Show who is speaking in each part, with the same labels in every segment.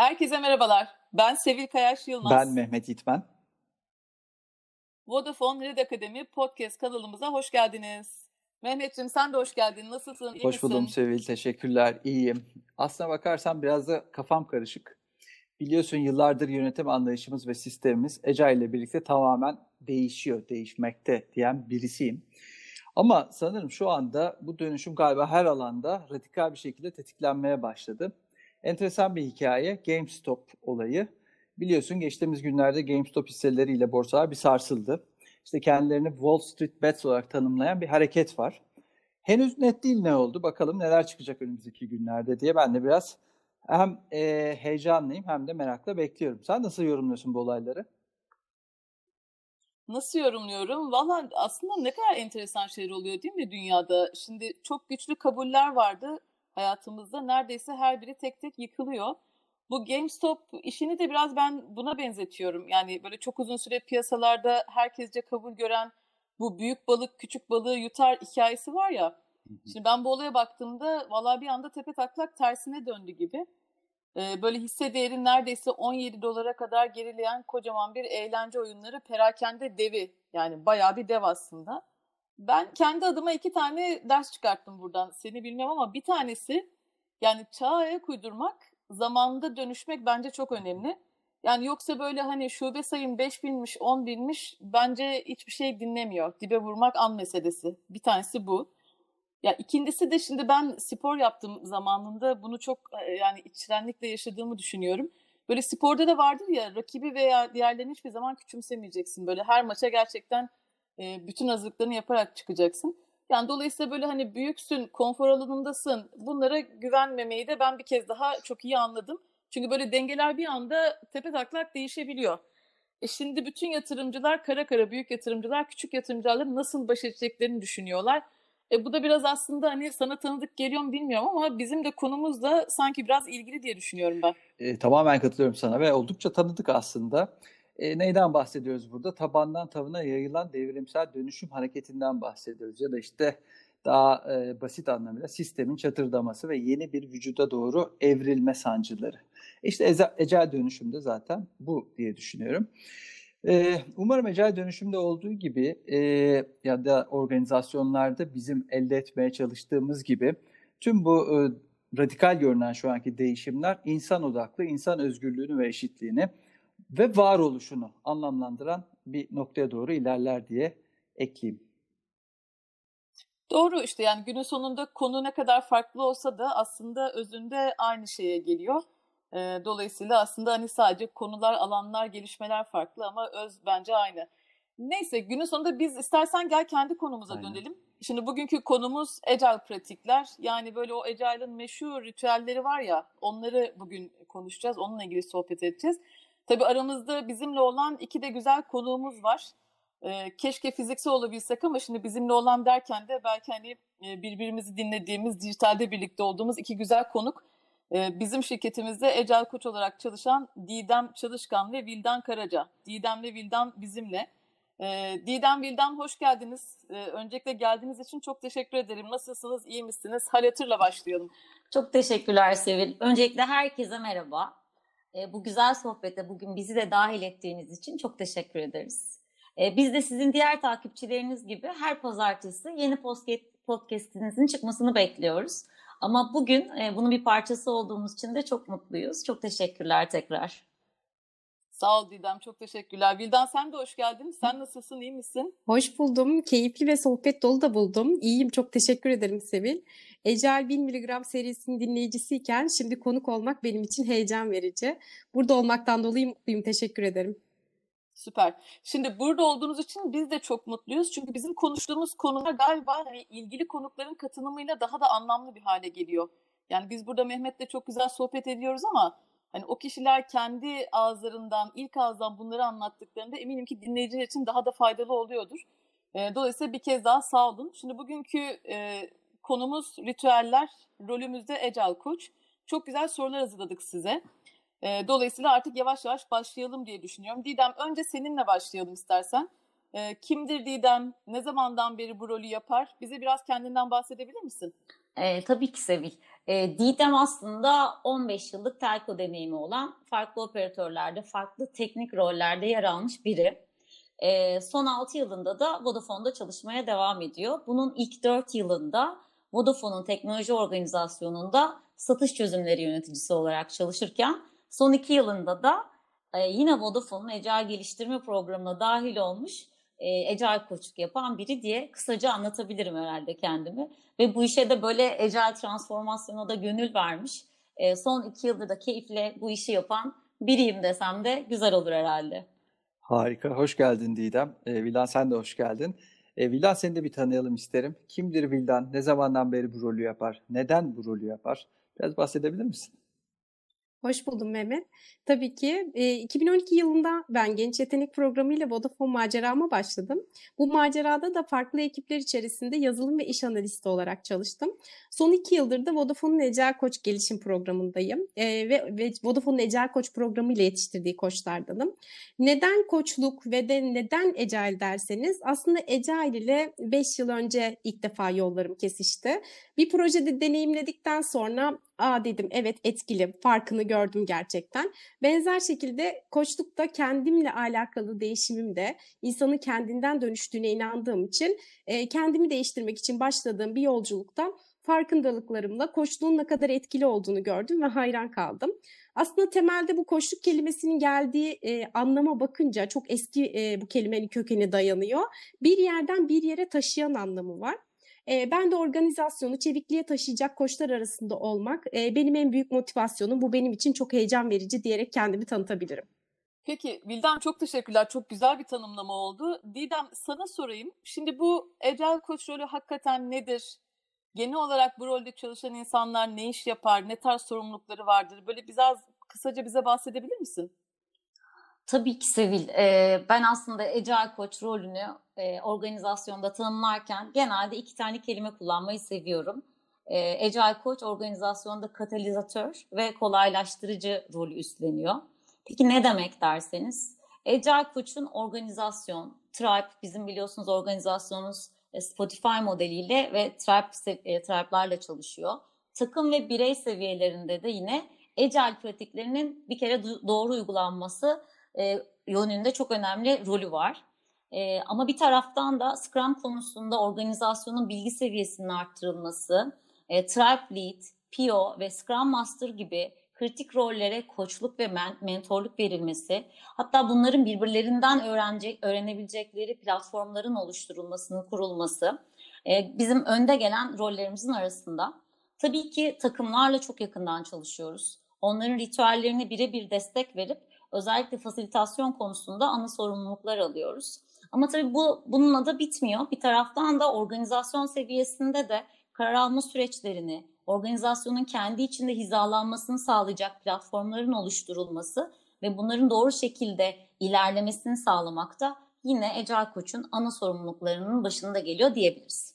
Speaker 1: Herkese merhabalar. Ben Sevil Kayaş Yılmaz.
Speaker 2: Ben Mehmet İtmen.
Speaker 1: Vodafone Red Akademi podcast kanalımıza hoş geldiniz. Mehmetciğim sen de hoş geldin. Nasılsın? İyi
Speaker 2: Hoş
Speaker 1: misin?
Speaker 2: buldum Sevil. Teşekkürler. İyiyim. Aslına bakarsan biraz da kafam karışık. Biliyorsun yıllardır yönetim anlayışımız ve sistemimiz Agile ile birlikte tamamen değişiyor, değişmekte diyen birisiyim. Ama sanırım şu anda bu dönüşüm galiba her alanda radikal bir şekilde tetiklenmeye başladı. Enteresan bir hikaye GameStop olayı. Biliyorsun geçtiğimiz günlerde GameStop hisseleriyle borsalar bir sarsıldı. İşte kendilerini Wall Street Bets olarak tanımlayan bir hareket var. Henüz net değil ne oldu. Bakalım neler çıkacak önümüzdeki günlerde diye ben de biraz hem e, heyecanlıyım hem de merakla bekliyorum. Sen nasıl yorumluyorsun bu olayları?
Speaker 1: Nasıl yorumluyorum? Valla aslında ne kadar enteresan şeyler oluyor değil mi dünyada? Şimdi çok güçlü kabuller vardı hayatımızda. Neredeyse her biri tek tek yıkılıyor. Bu GameStop işini de biraz ben buna benzetiyorum. Yani böyle çok uzun süre piyasalarda herkesce kabul gören bu büyük balık küçük balığı yutar hikayesi var ya. Şimdi ben bu olaya baktığımda valla bir anda tepe taklak tersine döndü gibi. Ee, böyle hisse değeri neredeyse 17 dolara kadar gerileyen kocaman bir eğlence oyunları perakende devi. Yani bayağı bir dev aslında. Ben kendi adıma iki tane ders çıkarttım buradan. Seni bilmem ama bir tanesi yani çağa ayak uydurmak, zamanında dönüşmek bence çok önemli. Yani yoksa böyle hani şube sayım 5 binmiş, 10 binmiş bence hiçbir şey dinlemiyor. Dibe vurmak an meselesi. Bir tanesi bu. Ya ikincisi de şimdi ben spor yaptım zamanında bunu çok e, yani içtenlikle yaşadığımı düşünüyorum. Böyle sporda da vardır ya rakibi veya diğerlerini hiçbir zaman küçümsemeyeceksin. Böyle her maça gerçekten e, bütün hazırlıklarını yaparak çıkacaksın. Yani dolayısıyla böyle hani büyüksün, konfor alanındasın. Bunlara güvenmemeyi de ben bir kez daha çok iyi anladım. Çünkü böyle dengeler bir anda tepe taklak değişebiliyor. E şimdi bütün yatırımcılar kara kara büyük yatırımcılar küçük yatırımcılarla nasıl baş edeceklerini düşünüyorlar. E bu da biraz aslında hani sana tanıdık geliyor mu bilmiyorum ama bizim de konumuz da sanki biraz ilgili diye düşünüyorum ben.
Speaker 2: E, tamamen katılıyorum sana ve oldukça tanıdık aslında. E, neyden bahsediyoruz burada? Tabandan tavana yayılan devrimsel dönüşüm hareketinden bahsediyoruz. Ya da işte daha e, basit anlamıyla sistemin çatırdaması ve yeni bir vücuda doğru evrilme sancıları. İşte ece, ecel dönüşümde zaten bu diye düşünüyorum. E, umarım ecel dönüşümde olduğu gibi e, ya da organizasyonlarda bizim elde etmeye çalıştığımız gibi tüm bu e, radikal görünen şu anki değişimler insan odaklı, insan özgürlüğünü ve eşitliğini ve varoluşunu anlamlandıran bir noktaya doğru ilerler diye ekleyeyim.
Speaker 1: Doğru işte yani günün sonunda konu ne kadar farklı olsa da aslında özünde aynı şeye geliyor. E, dolayısıyla aslında hani sadece konular, alanlar, gelişmeler farklı ama öz bence aynı. Neyse günün sonunda biz istersen gel kendi konumuza
Speaker 2: Aynen.
Speaker 1: dönelim. Şimdi bugünkü konumuz Agile pratikler. Yani böyle o Agile'ın meşhur ritüelleri var ya onları bugün konuşacağız. Onunla ilgili sohbet edeceğiz. Tabii aramızda bizimle olan iki de güzel konuğumuz var. Ee, keşke fiziksel olabilsek ama şimdi bizimle olan derken de belki hani e, birbirimizi dinlediğimiz, dijitalde birlikte olduğumuz iki güzel konuk. Ee, bizim şirketimizde Agile Koç olarak çalışan Didem Çalışkan ve Vildan Karaca. Didem ve Vildan bizimle. Ee, Didem Vildan hoş geldiniz. Ee, öncelikle geldiğiniz için çok teşekkür ederim. Nasılsınız, iyi misiniz? Hal başlayalım.
Speaker 3: Çok teşekkürler Sevil. Öncelikle herkese merhaba. E, bu güzel sohbete bugün bizi de dahil ettiğiniz için çok teşekkür ederiz. E, biz de sizin diğer takipçileriniz gibi her pazartesi yeni podcast, podcastinizin çıkmasını bekliyoruz. Ama bugün e, bunun bir parçası olduğumuz için de çok mutluyuz. Çok teşekkürler tekrar.
Speaker 1: Sağ ol Didem, çok teşekkürler. Vildan sen de hoş geldin. Sen nasılsın, iyi misin?
Speaker 4: Hoş buldum. Keyifli ve sohbet dolu da buldum. İyiyim. Çok teşekkür ederim Sevil. Ecel 1000 mg serisinin dinleyicisiyken şimdi konuk olmak benim için heyecan verici. Burada olmaktan dolayı mutluyum. Teşekkür ederim.
Speaker 1: Süper. Şimdi burada olduğunuz için biz de çok mutluyuz. Çünkü bizim konuştuğumuz konular galiba hani ilgili konukların katılımıyla daha da anlamlı bir hale geliyor. Yani biz burada Mehmet'le çok güzel sohbet ediyoruz ama hani o kişiler kendi ağızlarından, ilk ağızdan bunları anlattıklarında eminim ki dinleyiciler için daha da faydalı oluyordur. E, dolayısıyla bir kez daha sağ olun. Şimdi bugünkü e, konumuz ritüeller, rolümüzde Agile Koç. Çok güzel sorular hazırladık size. E, dolayısıyla artık yavaş yavaş başlayalım diye düşünüyorum. Didem önce seninle başlayalım istersen. E, kimdir Didem? Ne zamandan beri bu rolü yapar? Bize biraz kendinden bahsedebilir misin?
Speaker 3: E, tabii ki Sevil. E, Didem aslında 15 yıllık telco deneyimi olan farklı operatörlerde, farklı teknik rollerde yer almış biri. E, son 6 yılında da Vodafone'da çalışmaya devam ediyor. Bunun ilk 4 yılında Vodafone'un teknoloji organizasyonunda satış çözümleri yöneticisi olarak çalışırken son 2 yılında da e, yine Vodafone'un Agile geliştirme programına dahil olmuş e, Agile koçluk yapan biri diye kısaca anlatabilirim herhalde kendimi. Ve bu işe de böyle Agile transformasyona da gönül vermiş. E, son iki yıldır da keyifle bu işi yapan biriyim desem de güzel olur herhalde.
Speaker 2: Harika. Hoş geldin Didem. E, Vildan sen de hoş geldin. E, Vildan seni de bir tanıyalım isterim. Kimdir Vildan? Ne zamandan beri bu rolü yapar? Neden bu rolü yapar? Biraz bahsedebilir misin?
Speaker 4: Hoş buldum Mehmet. Tabii ki e, 2012 yılında ben Genç Yetenek Programı ile Vodafone macerama başladım. Bu macerada da farklı ekipler içerisinde yazılım ve iş analisti olarak çalıştım. Son iki yıldır da Vodafone'un Ecel Koç gelişim programındayım E, ve, ve Vodafone'un Ecel Koç programı ile yetiştirdiği koçlardanım. Neden koçluk ve de neden Ecel derseniz aslında Ecel ile 5 yıl önce ilk defa yollarım kesişti. Bir projede deneyimledikten sonra aa dedim evet etkili farkını gördüm gerçekten. Benzer şekilde koçlukta kendimle alakalı değişimim de insanın kendinden dönüştüğüne inandığım için e, kendimi değiştirmek için başladığım bir yolculukta farkındalıklarımla koçluğun ne kadar etkili olduğunu gördüm ve hayran kaldım. Aslında temelde bu koçluk kelimesinin geldiği e, anlama bakınca çok eski e, bu kelimenin kökeni dayanıyor. Bir yerden bir yere taşıyan anlamı var. E, ben de organizasyonu çevikliğe taşıyacak koçlar arasında olmak e, benim en büyük motivasyonum. Bu benim için çok heyecan verici diyerek kendimi tanıtabilirim.
Speaker 1: Peki Vildan çok teşekkürler. Çok güzel bir tanımlama oldu. Didem sana sorayım. Şimdi bu Agile Koç rolü hakikaten nedir? Genel olarak bu rolde çalışan insanlar ne iş yapar? Ne tarz sorumlulukları vardır? Böyle biraz kısaca bize bahsedebilir misin?
Speaker 3: Tabii ki Sevil. Ee, ben aslında Agile Koç rolünü e, organizasyonda tanımlarken genelde iki tane kelime kullanmayı seviyorum. Ee, Agile Koç organizasyonda katalizatör ve kolaylaştırıcı rolü üstleniyor. Peki ne demek derseniz? Agile Koç'un organizasyon, Tribe bizim biliyorsunuz organizasyonumuz e, Spotify modeliyle ve Tribe, e, Tribe'larla çalışıyor. Takım ve birey seviyelerinde de yine Agile pratiklerinin bir kere doğru uygulanması e, yönünde çok önemli rolü var. E, ama bir taraftan da Scrum konusunda organizasyonun bilgi seviyesinin arttırılması, e, Tribe Lead, PO ve Scrum Master gibi kritik rollere koçluk ve men mentorluk verilmesi, hatta bunların birbirlerinden öğrenecek, öğrenebilecekleri platformların oluşturulmasının kurulması e, bizim önde gelen rollerimizin arasında. Tabii ki takımlarla çok yakından çalışıyoruz. Onların ritüellerine birebir destek verip özellikle fasilitasyon konusunda ana sorumluluklar alıyoruz. Ama tabii bu bununla da bitmiyor. Bir taraftan da organizasyon seviyesinde de karar alma süreçlerini, organizasyonun kendi içinde hizalanmasını sağlayacak platformların oluşturulması ve bunların doğru şekilde ilerlemesini sağlamak da yine Agile Koç'un ana sorumluluklarının başında geliyor diyebiliriz.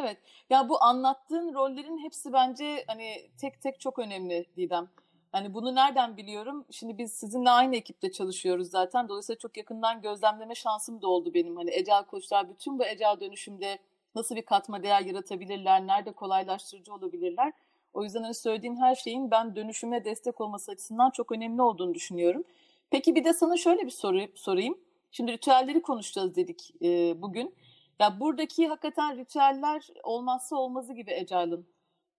Speaker 1: Evet. Ya bu anlattığın rollerin hepsi bence hani tek tek çok önemli Didem. Hani bunu nereden biliyorum? Şimdi biz sizinle aynı ekipte çalışıyoruz zaten. Dolayısıyla çok yakından gözlemleme şansım da oldu benim. Hani Ecel koçlar bütün bu Ecel dönüşümde nasıl bir katma değer yaratabilirler, nerede kolaylaştırıcı olabilirler. O yüzden hani söylediğin her şeyin ben dönüşüme destek olması açısından çok önemli olduğunu düşünüyorum. Peki bir de sana şöyle bir soru sorayım. Şimdi ritüelleri konuşacağız dedik e, bugün. Ya buradaki hakikaten ritüeller olmazsa olmazı gibi Agile'ın.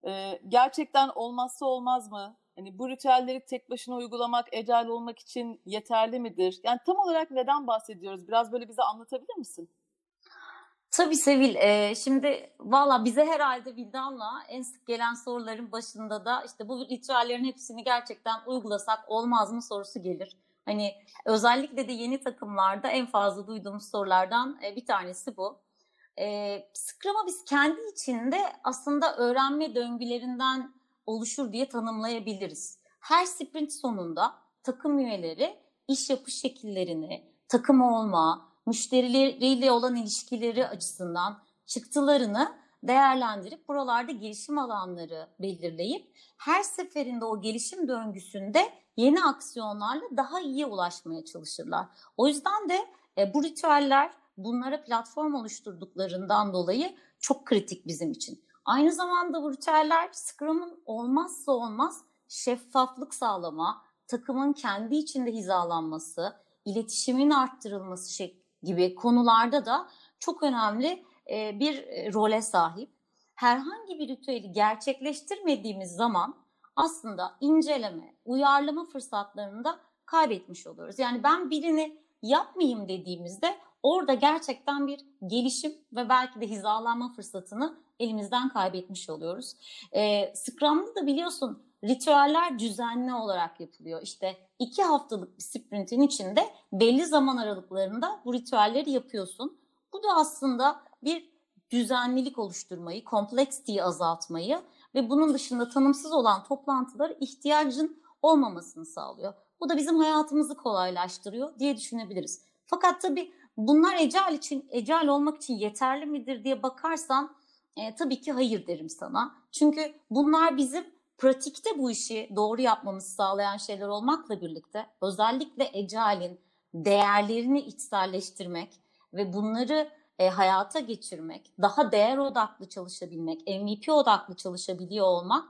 Speaker 1: E, gerçekten olmazsa olmaz mı? Hani bu ritüelleri tek başına uygulamak, Agile olmak için yeterli midir? Yani tam olarak neden bahsediyoruz? Biraz böyle bize anlatabilir misin?
Speaker 3: Tabii Sevil, e, şimdi valla bize herhalde Vildan'la en sık gelen soruların başında da işte bu ritüellerin hepsini gerçekten uygulasak olmaz mı sorusu gelir. Hani özellikle de yeni takımlarda en fazla duyduğumuz sorulardan e, bir tanesi bu. E, Scrum'a biz kendi içinde aslında öğrenme döngülerinden oluşur diye tanımlayabiliriz. Her sprint sonunda takım üyeleri iş yapış şekillerini, takım olma, müşterileriyle olan ilişkileri açısından çıktılarını değerlendirip buralarda gelişim alanları belirleyip her seferinde o gelişim döngüsünde yeni aksiyonlarla daha iyi ulaşmaya çalışırlar. O yüzden de e, bu ritüeller bunlara platform oluşturduklarından dolayı çok kritik bizim için. Aynı zamanda bu ritüeller Scrum'un olmazsa olmaz şeffaflık sağlama, takımın kendi içinde hizalanması, iletişimin arttırılması şey gibi konularda da çok önemli e, bir e, role sahip. Herhangi bir ritüeli gerçekleştirmediğimiz zaman aslında inceleme, uyarlama fırsatlarını da kaybetmiş oluyoruz. Yani ben birini yapmayayım dediğimizde orada gerçekten bir gelişim ve belki de hizalanma fırsatını elimizden kaybetmiş oluyoruz. E, Scrum'da da biliyorsun ritüeller düzenli olarak yapılıyor. İşte iki haftalık bir sprintin içinde belli zaman aralıklarında bu ritüelleri yapıyorsun. Bu da aslında bir düzenlilik oluşturmayı, kompleksiteyi azaltmayı ve bunun dışında tanımsız olan toplantılara ihtiyacın olmamasını sağlıyor. Bu da bizim hayatımızı kolaylaştırıyor diye düşünebiliriz. Fakat tabii bunlar ecal için, ecal olmak için yeterli midir diye bakarsan e, tabii ki hayır derim sana. Çünkü bunlar bizim pratikte bu işi doğru yapmamızı sağlayan şeyler olmakla birlikte özellikle ecalin değerlerini içselleştirmek ve bunları e, hayata geçirmek, daha değer odaklı çalışabilmek, MVP odaklı çalışabiliyor olmak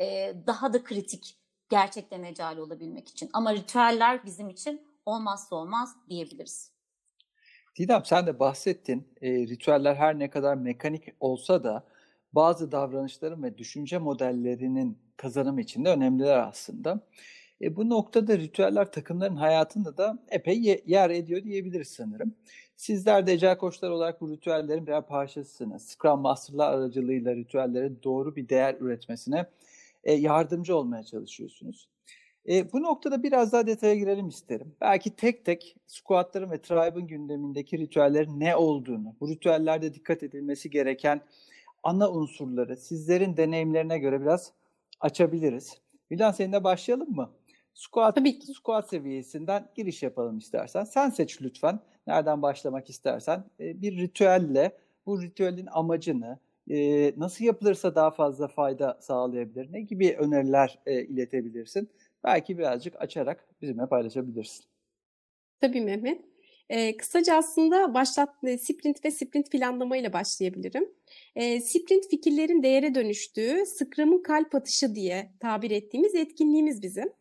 Speaker 3: e, daha da kritik gerçekten ecal olabilmek için. Ama ritüeller bizim için olmazsa olmaz diyebiliriz.
Speaker 2: Didem sen de bahsettin. E, ritüeller her ne kadar mekanik olsa da bazı davranışların ve düşünce modellerinin kazanımı için de önemliler aslında. E, bu noktada ritüeller takımların hayatında da epey ye- yer ediyor diyebiliriz sanırım. Sizler de ecel koçlar olarak bu ritüellerin birer parçasısınız. Scrum Master'lar aracılığıyla ritüellerin doğru bir değer üretmesine e, yardımcı olmaya çalışıyorsunuz. E, bu noktada biraz daha detaya girelim isterim. Belki tek tek squatların ve tribe'ın gündemindeki ritüellerin ne olduğunu, bu ritüellerde dikkat edilmesi gereken ana unsurları sizlerin deneyimlerine göre biraz açabiliriz. Milan seninle başlayalım mı? Squat,
Speaker 4: Tabii ki.
Speaker 2: squat seviyesinden giriş yapalım istersen. Sen seç lütfen. Nereden başlamak istersen. E, bir ritüelle bu ritüelin amacını, e, nasıl yapılırsa daha fazla fayda sağlayabilir, ne gibi öneriler e, iletebilirsin? Belki birazcık açarak bizimle paylaşabilirsin.
Speaker 4: Tabii Mehmet. Ee, kısaca aslında başlat, e, sprint ve sprint planlama ile başlayabilirim. Ee, sprint fikirlerin değere dönüştüğü, Scrum'un kalp atışı diye tabir ettiğimiz etkinliğimiz bizim.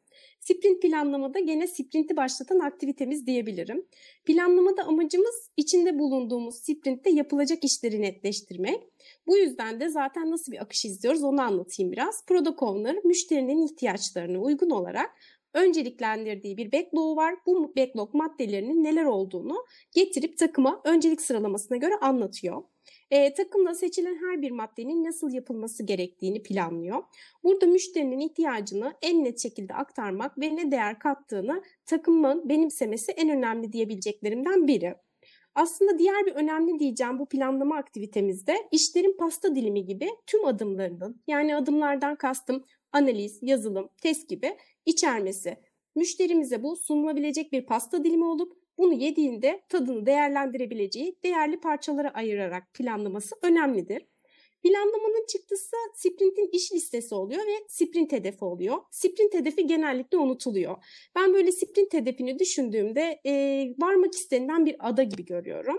Speaker 4: Sprint planlamada gene sprinti başlatan aktivitemiz diyebilirim. Planlamada amacımız içinde bulunduğumuz sprintte yapılacak işleri netleştirmek. Bu yüzden de zaten nasıl bir akış izliyoruz onu anlatayım biraz. Product Owner müşterinin ihtiyaçlarına uygun olarak önceliklendirdiği bir backlog var. Bu backlog maddelerinin neler olduğunu getirip takıma öncelik sıralamasına göre anlatıyor. E, takımda seçilen her bir maddenin nasıl yapılması gerektiğini planlıyor. Burada müşterinin ihtiyacını en net şekilde aktarmak ve ne değer kattığını takımın benimsemesi en önemli diyebileceklerimden biri. Aslında diğer bir önemli diyeceğim bu planlama aktivitemizde işlerin pasta dilimi gibi tüm adımlarının yani adımlardan kastım analiz, yazılım, test gibi içermesi. Müşterimize bu sunulabilecek bir pasta dilimi olup bunu yediğinde tadını değerlendirebileceği değerli parçalara ayırarak planlaması önemlidir. Planlamanın çıktısı sprintin iş listesi oluyor ve sprint hedefi oluyor. Sprint hedefi genellikle unutuluyor. Ben böyle sprint hedefini düşündüğümde e, varmak istenilen bir ada gibi görüyorum.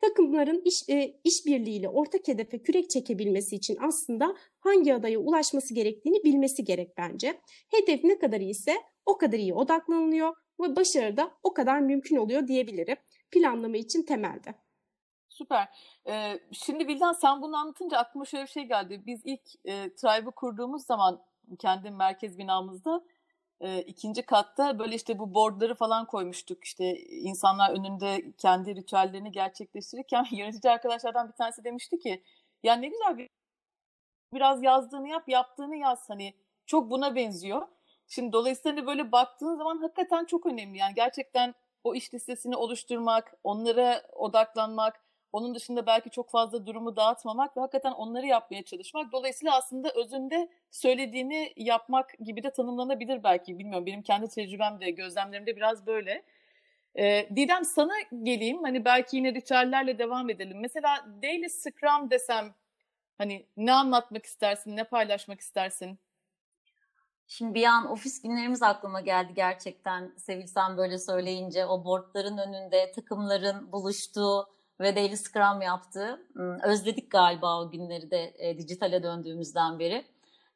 Speaker 4: Takımların iş, e, işbirliğiyle ortak hedefe kürek çekebilmesi için aslında hangi adaya ulaşması gerektiğini bilmesi gerek bence. Hedef ne kadar iyiyse o kadar iyi odaklanılıyor ve başarı da o kadar mümkün oluyor diyebilirim. Planlama için temelde.
Speaker 1: Süper. Ee, şimdi Vildan sen bunu anlatınca aklıma şöyle bir şey geldi. Biz ilk e, Tribe'ı kurduğumuz zaman kendi merkez binamızda e, ikinci katta böyle işte bu boardları falan koymuştuk. İşte insanlar önünde kendi ritüellerini gerçekleştirirken yönetici arkadaşlardan bir tanesi demişti ki ya ne güzel bir biraz yazdığını yap, yaptığını yaz. Hani çok buna benziyor. Şimdi dolayısıyla hani böyle baktığın zaman hakikaten çok önemli. Yani gerçekten o iş listesini oluşturmak, onlara odaklanmak, onun dışında belki çok fazla durumu dağıtmamak ve hakikaten onları yapmaya çalışmak. Dolayısıyla aslında özünde söylediğini yapmak gibi de tanımlanabilir belki. Bilmiyorum benim kendi tecrübem de gözlemlerimde biraz böyle. Ee, Didem sana geleyim. Hani belki yine ritüellerle devam edelim. Mesela Daily Scrum desem hani ne anlatmak istersin, ne paylaşmak istersin?
Speaker 3: Şimdi bir an ofis günlerimiz aklıma geldi gerçekten Sevil sen böyle söyleyince o boardların önünde takımların buluştuğu ve Daily Scrum yaptı. Hmm, Özledik galiba o günleri de e, dijitale döndüğümüzden beri.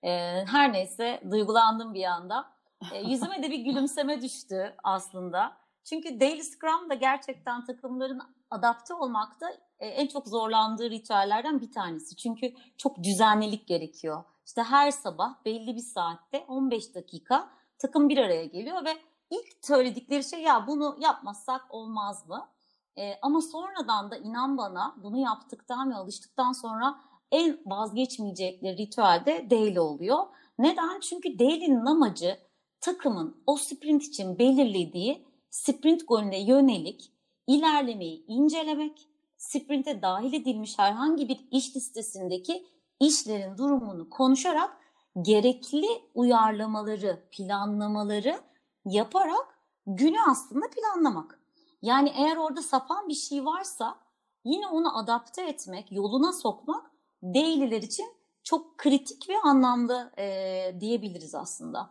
Speaker 3: E, her neyse duygulandım bir anda. E, yüzüme de bir gülümseme düştü aslında. Çünkü Daily Scrum da gerçekten takımların adapte olmakta e, en çok zorlandığı ritüellerden bir tanesi. Çünkü çok düzenlilik gerekiyor. İşte her sabah belli bir saatte 15 dakika takım bir araya geliyor ve ilk söyledikleri şey ya bunu yapmazsak olmaz mı? E, ama sonradan da inan bana bunu yaptıktan ve alıştıktan sonra en vazgeçmeyecekleri ritüel de daily oluyor. Neden? Çünkü daily'nin amacı takımın o sprint için belirlediği sprint golüne yönelik ilerlemeyi incelemek, sprinte dahil edilmiş herhangi bir iş listesindeki işlerin durumunu konuşarak gerekli uyarlamaları, planlamaları yaparak günü aslında planlamak. Yani eğer orada sapan bir şey varsa yine onu adapte etmek, yoluna sokmak daily'ler için çok kritik ve anlamlı e, diyebiliriz aslında.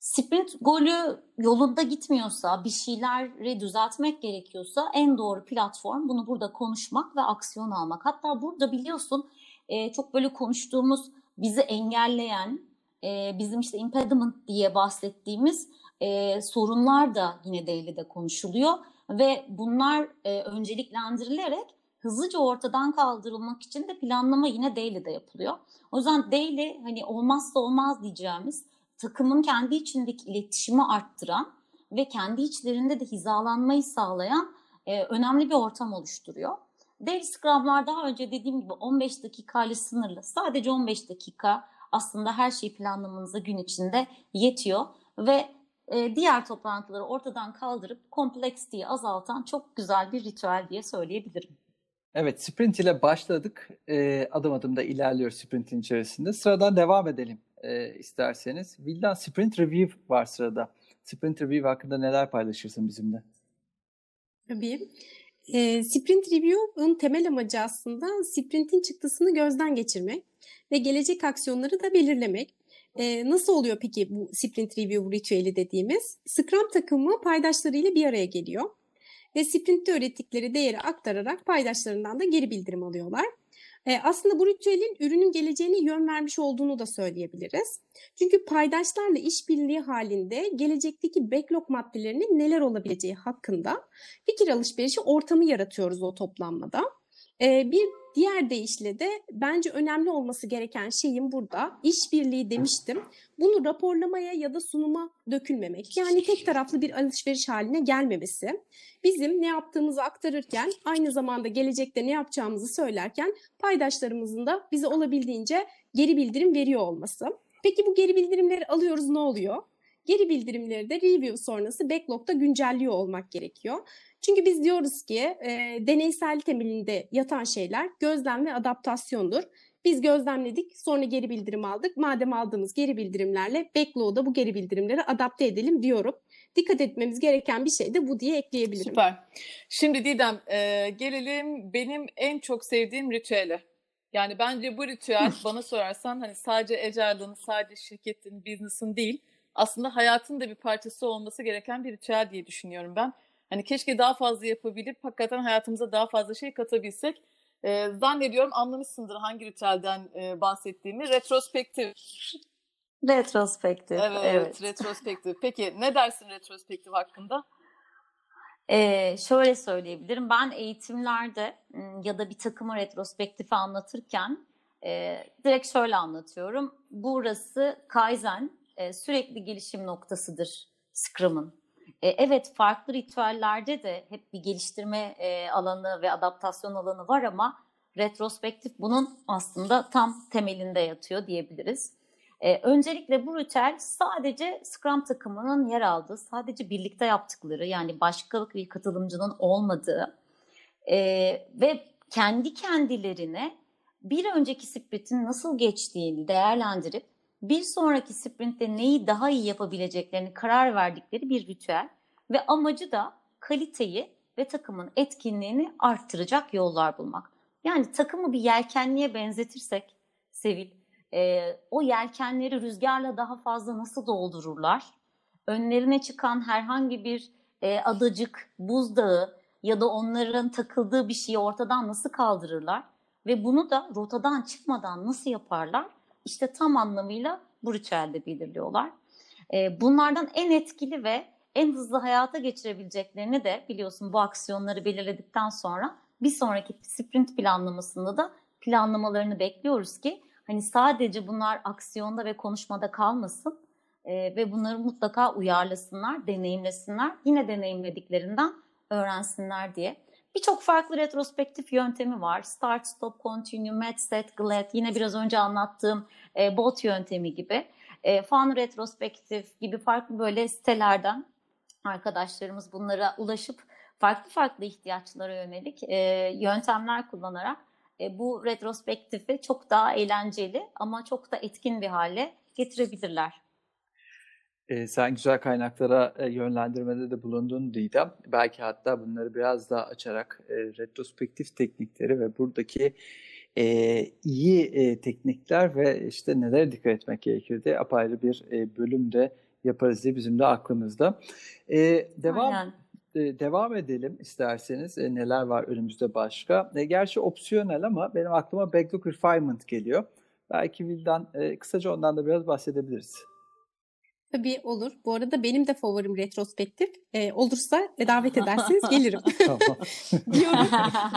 Speaker 3: Sprint golü yolunda gitmiyorsa, bir şeyleri düzeltmek gerekiyorsa en doğru platform bunu burada konuşmak ve aksiyon almak. Hatta burada biliyorsun e, çok böyle konuştuğumuz bizi engelleyen, e, bizim işte impediment diye bahsettiğimiz e, sorunlar da yine daily'de konuşuluyor ve bunlar e, önceliklendirilerek hızlıca ortadan kaldırılmak için de planlama yine daily'de yapılıyor. O yüzden daily hani olmazsa olmaz diyeceğimiz takımın kendi içindeki iletişimi arttıran ve kendi içlerinde de hizalanmayı sağlayan e, önemli bir ortam oluşturuyor. Daily Scrum'lar daha önce dediğim gibi 15 dakikayla sınırlı. Sadece 15 dakika aslında her şeyi planlamanıza gün içinde yetiyor ve e, diğer toplantıları ortadan kaldırıp kompleksiteyi azaltan çok güzel bir ritüel diye söyleyebilirim.
Speaker 2: Evet, sprint ile başladık. E, adım adım da ilerliyoruz sprintin içerisinde. Sıradan devam edelim e, isterseniz. Vildan Sprint Review var sırada. Sprint Review hakkında neler paylaşırsın bizimle?
Speaker 4: Tabii. E, Sprint Review'un temel amacı aslında sprintin çıktısını gözden geçirmek ve gelecek aksiyonları da belirlemek. E, nasıl oluyor peki bu Sprint Review ritüeli dediğimiz? Scrum takımı paydaşlarıyla bir araya geliyor ve sprintte öğrettikleri değeri aktararak paydaşlarından da geri bildirim alıyorlar. E, aslında bu ritüelin ürünün geleceğine yön vermiş olduğunu da söyleyebiliriz. Çünkü paydaşlarla işbirliği halinde gelecekteki backlog maddelerinin neler olabileceği hakkında fikir alışverişi ortamı yaratıyoruz o toplanmada. E, bir diğer deyişle de bence önemli olması gereken şeyin burada işbirliği demiştim. Bunu raporlamaya ya da sunuma dökülmemek. Yani tek taraflı bir alışveriş haline gelmemesi. Bizim ne yaptığımızı aktarırken aynı zamanda gelecekte ne yapacağımızı söylerken paydaşlarımızın da bize olabildiğince geri bildirim veriyor olması. Peki bu geri bildirimleri alıyoruz ne oluyor? Geri bildirimleri de review sonrası backlog'da güncelliyor olmak gerekiyor. Çünkü biz diyoruz ki e, deneysel temelinde yatan şeyler gözlem ve adaptasyondur. Biz gözlemledik, sonra geri bildirim aldık. Madem aldığımız geri bildirimlerle backlog'da bu geri bildirimleri adapte edelim diyorum. Dikkat etmemiz gereken bir şey de bu diye ekleyebilirim.
Speaker 1: Süper. Şimdi Didem e, gelelim benim en çok sevdiğim ritüele. Yani bence bu ritüel bana sorarsan hani sadece Agile'ın, sadece şirketin, business'ın değil aslında hayatın da bir parçası olması gereken bir ritüel diye düşünüyorum ben. Hani keşke daha fazla yapabilip hakikaten hayatımıza daha fazla şey katabilsek. E, zannediyorum anlamışsındır hangi ritüelden e, bahsettiğimi. Retrospektif.
Speaker 3: Retrospektif.
Speaker 1: Evet,
Speaker 3: evet.
Speaker 1: retrospektif. Peki ne dersin retrospektif hakkında?
Speaker 3: Ee, şöyle söyleyebilirim. Ben eğitimlerde ya da bir takımı retrospektifi anlatırken e, direkt şöyle anlatıyorum. Burası Kaizen e, sürekli gelişim noktasıdır Scrum'ın. E, evet farklı ritüellerde de hep bir geliştirme e, alanı ve adaptasyon alanı var ama retrospektif bunun aslında tam temelinde yatıyor diyebiliriz. E, öncelikle bu ritüel sadece Scrum takımının yer aldığı, sadece birlikte yaptıkları yani başka bir katılımcının olmadığı e, ve kendi kendilerine bir önceki sprintin nasıl geçtiğini değerlendirip bir sonraki sprintte neyi daha iyi yapabileceklerini karar verdikleri bir ritüel ve amacı da kaliteyi ve takımın etkinliğini arttıracak yollar bulmak. Yani takımı bir yelkenliğe benzetirsek Sevil, e, o yelkenleri rüzgarla daha fazla nasıl doldururlar? Önlerine çıkan herhangi bir e, adacık, buzdağı ya da onların takıldığı bir şeyi ortadan nasıl kaldırırlar ve bunu da rotadan çıkmadan nasıl yaparlar? İşte tam anlamıyla bu ritüelde belirliyorlar. E, bunlardan en etkili ve en hızlı hayata geçirebileceklerini de biliyorsun bu aksiyonları belirledikten sonra bir sonraki sprint planlamasında da planlamalarını bekliyoruz ki hani sadece bunlar aksiyonda ve konuşmada kalmasın e, ve bunları mutlaka uyarlasınlar, deneyimlesinler. Yine deneyimlediklerinden öğrensinler diye. Birçok farklı retrospektif yöntemi var. Start, Stop, Continue, Met, Set, Glad, yine biraz önce anlattığım e, BOT yöntemi gibi. E, Fun Retrospektif gibi farklı böyle sitelerden arkadaşlarımız bunlara ulaşıp farklı farklı ihtiyaçlara yönelik e, yöntemler kullanarak e, bu retrospektifi çok daha eğlenceli ama çok da etkin bir hale getirebilirler.
Speaker 2: E, sen güzel kaynaklara e, yönlendirmede de bulundun Didem. Belki hatta bunları biraz daha açarak e, retrospektif teknikleri ve buradaki e, iyi e, teknikler ve işte nelere dikkat etmek gerekir diye apayrı bir e, bölüm de yaparız diye bizim de aklımızda. E, devam
Speaker 3: Aynen.
Speaker 2: e, devam edelim isterseniz. E, neler var önümüzde başka? E, gerçi opsiyonel ama benim aklıma backlog refinement geliyor. Belki Vildan e, kısaca ondan da biraz bahsedebiliriz.
Speaker 4: Tabii olur. Bu arada benim de favorim retrospektif. Ee, olursa davet ederseniz gelirim diyorum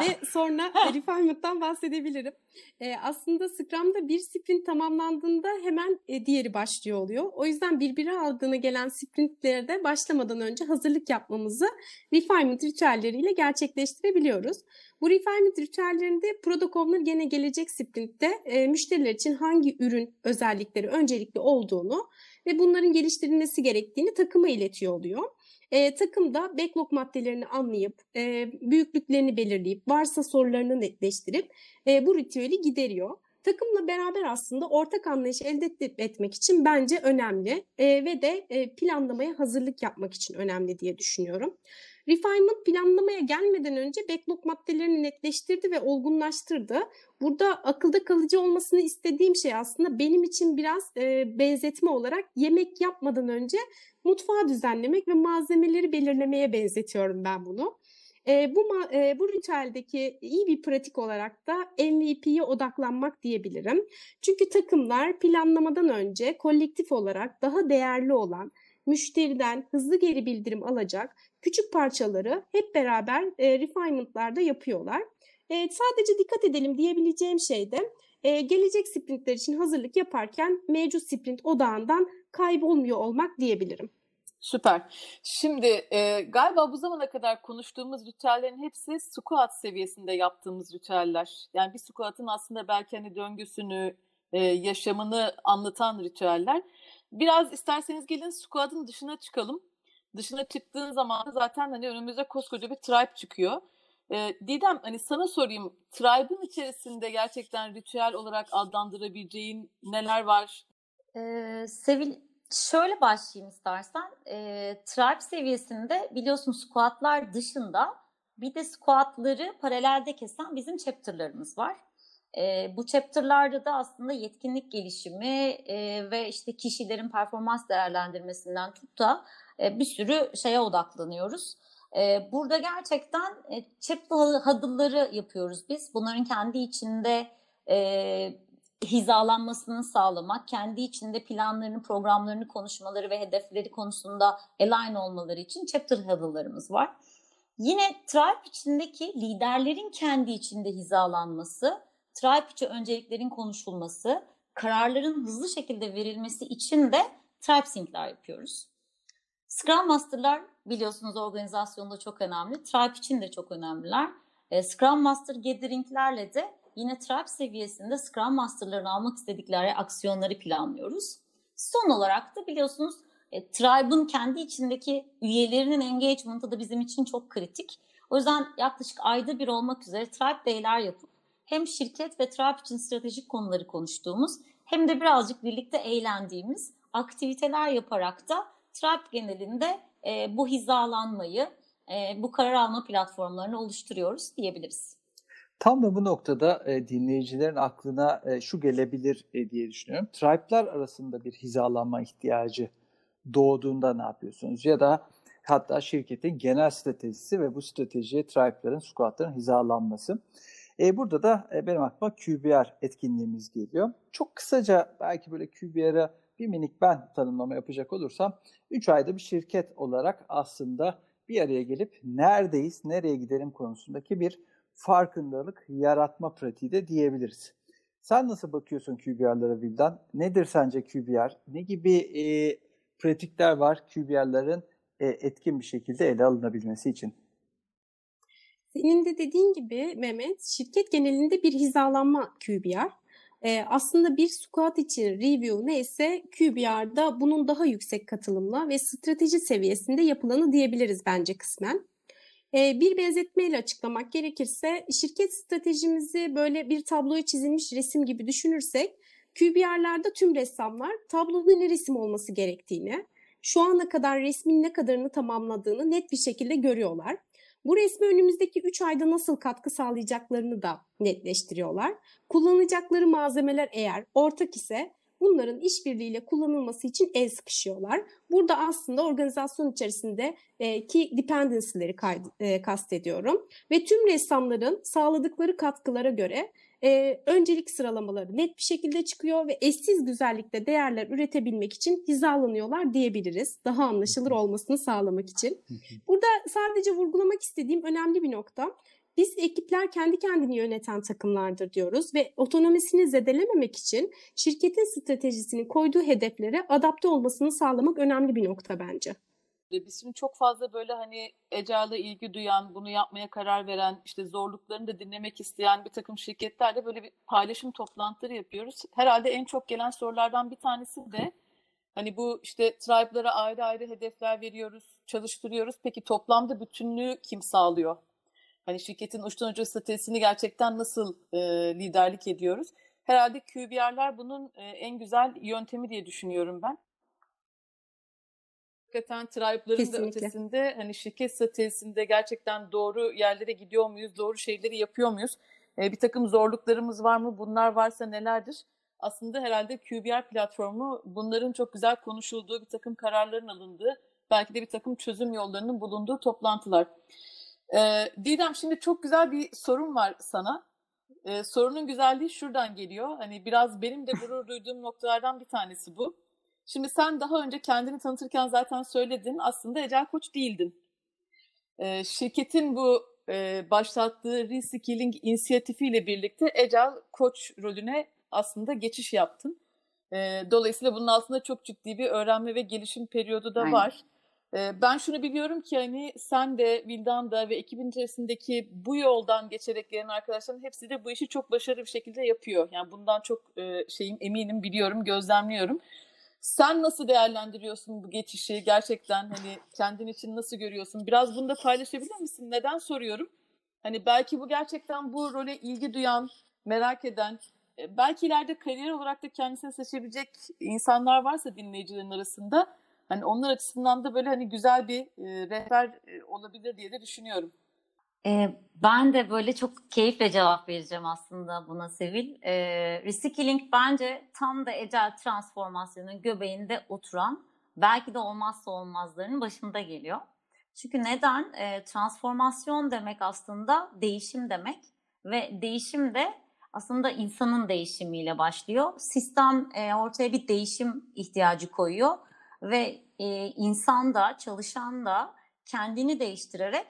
Speaker 4: ve sonra refinement'tan bahsedebilirim. Ee, aslında Scrum'da bir sprint tamamlandığında hemen e, diğeri başlıyor oluyor. O yüzden birbiri aldığına gelen sprintlerde başlamadan önce hazırlık yapmamızı refinement ritüelleriyle gerçekleştirebiliyoruz. Bu refinement ritüellerinde product owner gene gelecek sprintte e, müşteriler için hangi ürün özellikleri öncelikli olduğunu ve bunların geliştirilmesi gerektiğini takıma iletiyor oluyor. E, takım da backlog maddelerini anlayıp, e, büyüklüklerini belirleyip, varsa sorularını netleştirip e, bu ritüeli gideriyor. Takımla beraber aslında ortak anlayış elde etmek için bence önemli e, ve de e, planlamaya hazırlık yapmak için önemli diye düşünüyorum. Refinement planlamaya gelmeden önce backlog maddelerini netleştirdi ve olgunlaştırdı. Burada akılda kalıcı olmasını istediğim şey aslında benim için biraz e, benzetme olarak yemek yapmadan önce mutfağı düzenlemek ve malzemeleri belirlemeye benzetiyorum ben bunu. E, bu e, bu ritüeldeki iyi bir pratik olarak da MVP'ye odaklanmak diyebilirim. Çünkü takımlar planlamadan önce kolektif olarak daha değerli olan müşteriden hızlı geri bildirim alacak küçük parçaları hep beraber e, refinement'larda yapıyorlar. E, sadece dikkat edelim diyebileceğim şey de e, gelecek sprintler için hazırlık yaparken mevcut sprint odağından kaybolmuyor olmak diyebilirim.
Speaker 1: Süper. Şimdi e, galiba bu zamana kadar konuştuğumuz ritüellerin hepsi squat seviyesinde yaptığımız ritüeller. Yani bir squat'ın aslında belki hani döngüsünü, e, yaşamını anlatan ritüeller. Biraz isterseniz gelin squat'ın dışına çıkalım. Dışına çıktığın zaman zaten hani önümüze koskoca bir tribe çıkıyor. E, Didem hani sana sorayım. Tribe'ın içerisinde gerçekten ritüel olarak adlandırabileceğin neler var?
Speaker 3: Ee, Sevil şöyle başlayayım istersen. Ee, tribe seviyesinde biliyorsun squatlar dışında bir de squatları paralelde kesen bizim chapter'larımız var. E, bu chapter'larda da aslında yetkinlik gelişimi e, ve işte kişilerin performans değerlendirmesinden tut da e, bir sürü şeye odaklanıyoruz. E, burada gerçekten e, chapter huddle'ları yapıyoruz biz. Bunların kendi içinde e, hizalanmasını sağlamak, kendi içinde planlarını, programlarını, konuşmaları ve hedefleri konusunda align olmaları için chapter huddle'larımız var. Yine tribe içindeki liderlerin kendi içinde hizalanması, tribe içi önceliklerin konuşulması, kararların hızlı şekilde verilmesi için de tribe sync'ler yapıyoruz. Scrum Master'lar biliyorsunuz organizasyonda çok önemli. Tribe için de çok önemliler. E, Scrum Master gathering'lerle de yine tribe seviyesinde Scrum Master'ların almak istedikleri aksiyonları planlıyoruz. Son olarak da biliyorsunuz e, Tribe'ın kendi içindeki üyelerinin engagement'ı da bizim için çok kritik. O yüzden yaklaşık ayda bir olmak üzere Tribe Day'ler yapıp hem şirket ve Tribe için stratejik konuları konuştuğumuz hem de birazcık birlikte eğlendiğimiz aktiviteler yaparak da Tribe genelinde e, bu hizalanmayı, e, bu karar alma platformlarını oluşturuyoruz diyebiliriz.
Speaker 2: Tam da bu noktada e, dinleyicilerin aklına e, şu gelebilir e, diye düşünüyorum. Tribe'lar arasında bir hizalanma ihtiyacı doğduğunda ne yapıyorsunuz? Ya da hatta şirketin genel stratejisi ve bu stratejiye tribe'ların, squad'ların hizalanması. E, burada da e, benim aklıma QBR etkinliğimiz geliyor. Çok kısaca belki böyle QBR'a bir minik ben tanımlama yapacak olursam 3 ayda bir şirket olarak aslında bir araya gelip neredeyiz, nereye gidelim konusundaki bir farkındalık yaratma pratiği de diyebiliriz. Sen nasıl bakıyorsun QBR'lara Vildan? Nedir sence QBR? Ne gibi e, pratikler var QBR'ların e, etkin bir şekilde ele alınabilmesi için?
Speaker 4: Senin de dediğin gibi Mehmet, şirket genelinde bir hizalanma QBR. Ee, aslında bir squad için review neyse QBR'da bunun daha yüksek katılımla ve strateji seviyesinde yapılanı diyebiliriz bence kısmen. Ee, bir benzetmeyle açıklamak gerekirse şirket stratejimizi böyle bir tabloya çizilmiş resim gibi düşünürsek QBR'larda tüm ressamlar tabloda ne resim olması gerektiğini, şu ana kadar resmin ne kadarını tamamladığını net bir şekilde görüyorlar. Bu resmi önümüzdeki 3 ayda nasıl katkı sağlayacaklarını da netleştiriyorlar. Kullanacakları malzemeler eğer ortak ise bunların işbirliğiyle kullanılması için el sıkışıyorlar. Burada aslında organizasyon içerisinde e, ki dependency'leri e, kastediyorum ve tüm ressamların sağladıkları katkılara göre e, öncelik sıralamaları net bir şekilde çıkıyor ve eşsiz güzellikte değerler üretebilmek için hizalanıyorlar diyebiliriz. Daha anlaşılır olmasını sağlamak için. Burada sadece vurgulamak istediğim önemli bir nokta. Biz ekipler kendi kendini yöneten takımlardır diyoruz ve otonomisini zedelememek için şirketin stratejisinin koyduğu hedeflere adapte olmasını sağlamak önemli bir nokta bence.
Speaker 1: Biz şimdi çok fazla böyle hani Ecail'a ilgi duyan, bunu yapmaya karar veren, işte zorluklarını da dinlemek isteyen bir takım şirketlerle böyle bir paylaşım toplantıları yapıyoruz. Herhalde en çok gelen sorulardan bir tanesi de hani bu işte tribe'lara ayrı ayrı hedefler veriyoruz, çalıştırıyoruz. Peki toplamda bütünlüğü kim sağlıyor? Hani şirketin uçtan uca stratejisini gerçekten nasıl e, liderlik ediyoruz? Herhalde QBR'lar bunun e, en güzel yöntemi diye düşünüyorum ben hakikaten tribe'ların da ötesinde hani şirket stratejisinde gerçekten doğru yerlere gidiyor muyuz, doğru şeyleri yapıyor muyuz? E, bir takım zorluklarımız var mı? Bunlar varsa nelerdir? Aslında herhalde QBR platformu bunların çok güzel konuşulduğu, bir takım kararların alındığı, belki de bir takım çözüm yollarının bulunduğu toplantılar. E, Didem şimdi çok güzel bir sorun var sana. E, sorunun güzelliği şuradan geliyor. Hani biraz benim de gurur duyduğum noktalardan bir tanesi bu. Şimdi sen daha önce kendini tanıtırken zaten söyledin. Aslında Ecel Koç değildin. E, şirketin bu e, başlattığı reskilling inisiyatifiyle birlikte Ecel Koç rolüne aslında geçiş yaptın. E, dolayısıyla bunun altında çok ciddi bir öğrenme ve gelişim periyodu da Aynen. var. Ben şunu biliyorum ki hani sen de Vildan da ve ekibin içerisindeki bu yoldan geçerek gelen arkadaşların hepsi de bu işi çok başarılı bir şekilde yapıyor. Yani bundan çok şeyim eminim, biliyorum, gözlemliyorum. Sen nasıl değerlendiriyorsun bu geçişi? Gerçekten hani kendin için nasıl görüyorsun? Biraz bunu da paylaşabilir misin? Neden soruyorum? Hani belki bu gerçekten bu role ilgi duyan, merak eden, belki ileride kariyer olarak da kendisini seçebilecek insanlar varsa dinleyicilerin arasında hani onlar açısından da böyle hani güzel bir e, rehber e, olabilir diye de düşünüyorum.
Speaker 3: Ee, ben de böyle çok keyifle cevap vereceğim aslında buna Sevil. Ee, Reskilling bence tam da ecel transformasyonun göbeğinde oturan belki de olmazsa olmazlarının başında geliyor. Çünkü neden? Ee, transformasyon demek aslında değişim demek ve değişim de aslında insanın değişimiyle başlıyor. Sistem e, ortaya bir değişim ihtiyacı koyuyor ve e, insan da çalışan da kendini değiştirerek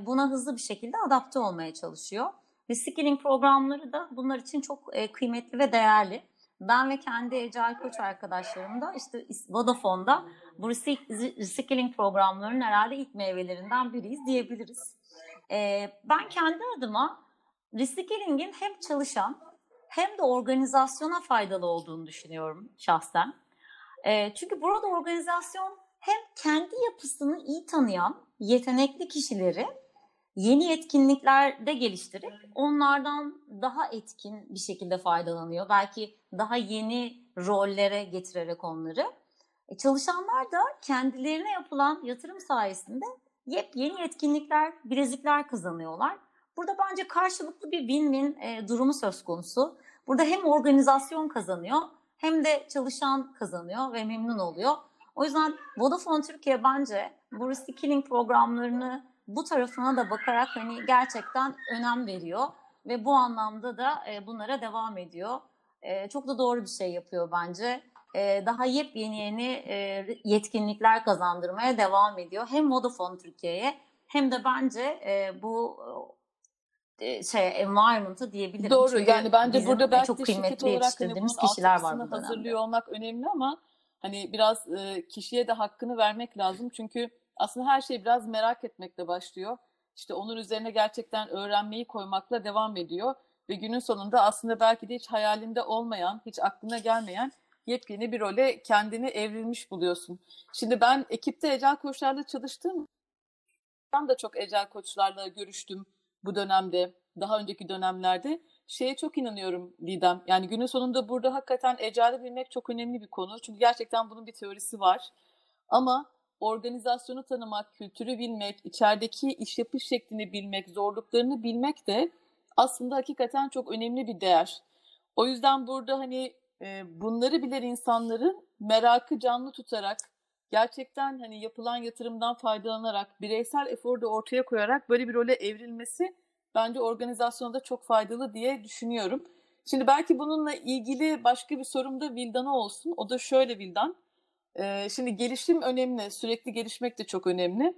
Speaker 3: buna hızlı bir şekilde adapte olmaya çalışıyor. Reskilling programları da bunlar için çok kıymetli ve değerli. Ben ve kendi Ecel Koç arkadaşlarım da işte Vodafone'da bu reskilling programlarının herhalde ilk meyvelerinden biriyiz diyebiliriz. Ben kendi adıma reskilling'in hem çalışan hem de organizasyona faydalı olduğunu düşünüyorum şahsen. Çünkü burada organizasyon hem kendi yapısını iyi tanıyan yetenekli kişileri yeni yetkinliklerde geliştirip onlardan daha etkin bir şekilde faydalanıyor. Belki daha yeni rollere getirerek onları. E çalışanlar da kendilerine yapılan yatırım sayesinde yepyeni yetkinlikler, bilezikler kazanıyorlar. Burada bence karşılıklı bir win-win e, durumu söz konusu. Burada hem organizasyon kazanıyor hem de çalışan kazanıyor ve memnun oluyor. O yüzden Vodafone Türkiye bence bu reskilling programlarını bu tarafına da bakarak hani gerçekten önem veriyor ve bu anlamda da e, bunlara devam ediyor. E, çok da doğru bir şey yapıyor bence. E, daha yepyeni yeni yetkinlikler kazandırmaya devam ediyor. Hem Vodafone Türkiye'ye hem de bence bu şey environment'ı diyebilirim.
Speaker 1: Doğru.
Speaker 3: Çünkü
Speaker 1: yani bence burada belki
Speaker 3: çok kıymetli
Speaker 1: hani
Speaker 3: yetiştirdiğimiz
Speaker 1: bunun
Speaker 3: kişiler var bu dönemde.
Speaker 1: hazırlıyor olmak önemli ama hani biraz e, kişiye de hakkını vermek lazım. Çünkü aslında her şey biraz merak etmekle başlıyor. İşte onun üzerine gerçekten öğrenmeyi koymakla devam ediyor. Ve günün sonunda aslında belki de hiç hayalinde olmayan, hiç aklına gelmeyen yepyeni bir role kendini evrilmiş buluyorsun. Şimdi ben ekipte ecel koçlarla çalıştığım ben de çok ecel koçlarla görüştüm bu dönemde, daha önceki dönemlerde. Şeye çok inanıyorum Didem. Yani günün sonunda burada hakikaten eceli bilmek çok önemli bir konu. Çünkü gerçekten bunun bir teorisi var. Ama organizasyonu tanımak, kültürü bilmek, içerideki iş yapış şeklini bilmek, zorluklarını bilmek de aslında hakikaten çok önemli bir değer. O yüzden burada hani bunları bilen insanların merakı canlı tutarak gerçekten hani yapılan yatırımdan faydalanarak bireysel eforu da ortaya koyarak böyle bir role evrilmesi bence organizasyonda çok faydalı diye düşünüyorum. Şimdi belki bununla ilgili başka bir sorum da Vildan'a olsun. O da şöyle Vildan. Şimdi gelişim önemli, sürekli gelişmek de çok önemli.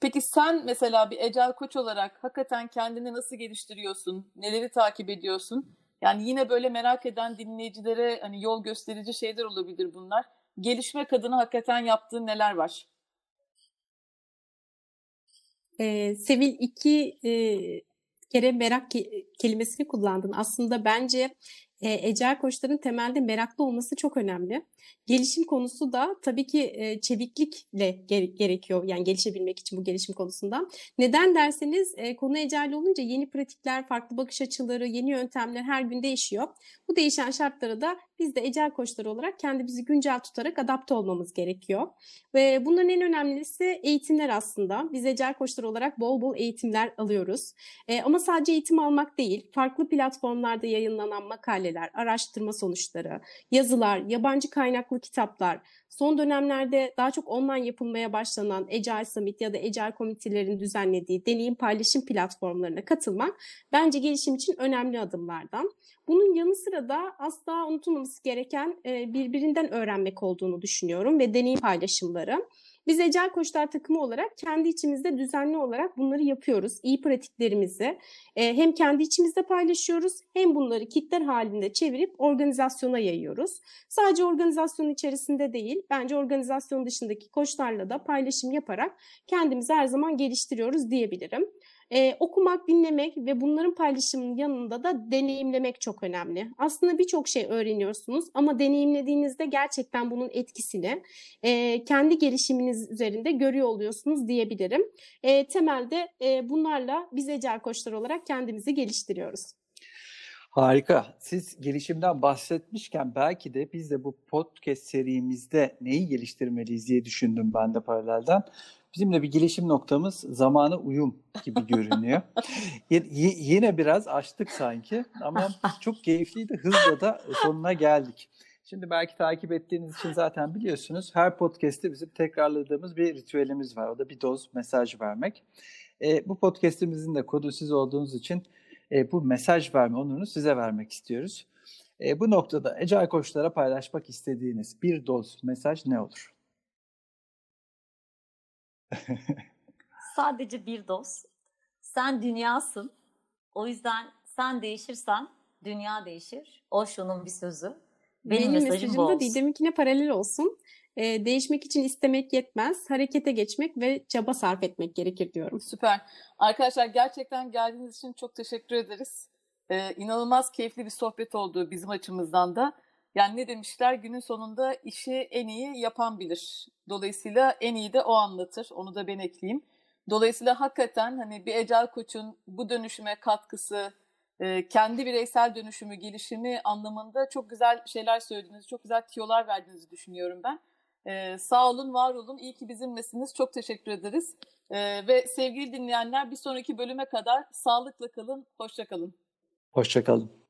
Speaker 1: Peki sen mesela bir ecel koç olarak hakikaten kendini nasıl geliştiriyorsun? Neleri takip ediyorsun? Yani yine böyle merak eden dinleyicilere hani yol gösterici şeyler olabilir bunlar. Gelişmek adına hakikaten yaptığın neler var?
Speaker 4: Ee, Sevil iki e, kere merak ke- kelimesini kullandın. Aslında bence e, ecel koçların temelde meraklı olması çok önemli. Gelişim konusu da tabii ki e, çeviklikle gere- gerekiyor yani gelişebilmek için bu gelişim konusunda. Neden derseniz e, konu ecel olunca yeni pratikler, farklı bakış açıları, yeni yöntemler her gün değişiyor. Bu değişen şartlara da biz de ecel koçları olarak kendimizi güncel tutarak adapte olmamız gerekiyor. Ve bunların en önemlisi eğitimler aslında. Biz ecel koçları olarak bol bol eğitimler alıyoruz. E, ama sadece eğitim almak değil, farklı platformlarda yayınlanan makaleler, araştırma sonuçları, yazılar, yabancı kaynaklı kitaplar, son dönemlerde daha çok online yapılmaya başlanan Agile Summit ya da Agile komitelerinin düzenlediği deneyim paylaşım platformlarına katılmak bence gelişim için önemli adımlardan. Bunun yanı sıra da asla unutulmaması gereken e, birbirinden öğrenmek olduğunu düşünüyorum ve deneyim paylaşımları. Biz Ecel Koçlar takımı olarak kendi içimizde düzenli olarak bunları yapıyoruz. İyi pratiklerimizi e, hem kendi içimizde paylaşıyoruz hem bunları kitler halinde çevirip organizasyona yayıyoruz. Sadece organizasyonun içerisinde değil, bence organizasyon dışındaki koçlarla da paylaşım yaparak kendimizi her zaman geliştiriyoruz diyebilirim. Ee, okumak, dinlemek ve bunların paylaşımının yanında da deneyimlemek çok önemli. Aslında birçok şey öğreniyorsunuz ama deneyimlediğinizde gerçekten bunun etkisini e, kendi gelişiminiz üzerinde görüyor oluyorsunuz diyebilirim. E, temelde e, bunlarla biz ecel koçlar olarak kendimizi geliştiriyoruz.
Speaker 2: Harika. Siz gelişimden bahsetmişken belki de biz de bu podcast serimizde neyi geliştirmeliyiz diye düşündüm ben de paralelden. Bizim de bir gelişim noktamız zamana uyum gibi görünüyor. Y- yine biraz açtık sanki ama çok keyifliydi. Hızla da sonuna geldik. Şimdi belki takip ettiğiniz için zaten biliyorsunuz her podcast'te bizim tekrarladığımız bir ritüelimiz var. O da bir doz mesaj vermek. E, bu podcast'imizin de kodu siz olduğunuz için e, bu mesaj verme onurunu size vermek istiyoruz. E, bu noktada Ecel Koçlara paylaşmak istediğiniz bir doz mesaj ne olur?
Speaker 3: Sadece bir doz. Sen dünyasın. O yüzden sen değişirsen dünya değişir. Osho'nun bir sözü. Benim,
Speaker 4: Benim
Speaker 3: mesajım
Speaker 4: mesajım
Speaker 3: bu
Speaker 4: da
Speaker 3: olsun.
Speaker 4: Didem'inkine paralel olsun. E, değişmek için istemek yetmez, harekete geçmek ve çaba sarf etmek gerekir diyorum.
Speaker 1: Süper. Arkadaşlar gerçekten geldiğiniz için çok teşekkür ederiz. Ee, inanılmaz keyifli bir sohbet oldu bizim açımızdan da. Yani ne demişler? Günün sonunda işi en iyi yapan bilir. Dolayısıyla en iyi de o anlatır. Onu da ben ekleyeyim. Dolayısıyla hakikaten hani bir ecel koçun bu dönüşüme katkısı, e, kendi bireysel dönüşümü, gelişimi anlamında çok güzel şeyler söylediğiniz, çok güzel tiyolar verdiğinizi düşünüyorum ben. Ee, sağ olun, var olun. İyi ki bizimlesiniz. Çok teşekkür ederiz. Ee, ve sevgili dinleyenler bir sonraki bölüme kadar sağlıkla kalın, hoşça kalın.
Speaker 2: Hoşçakalın.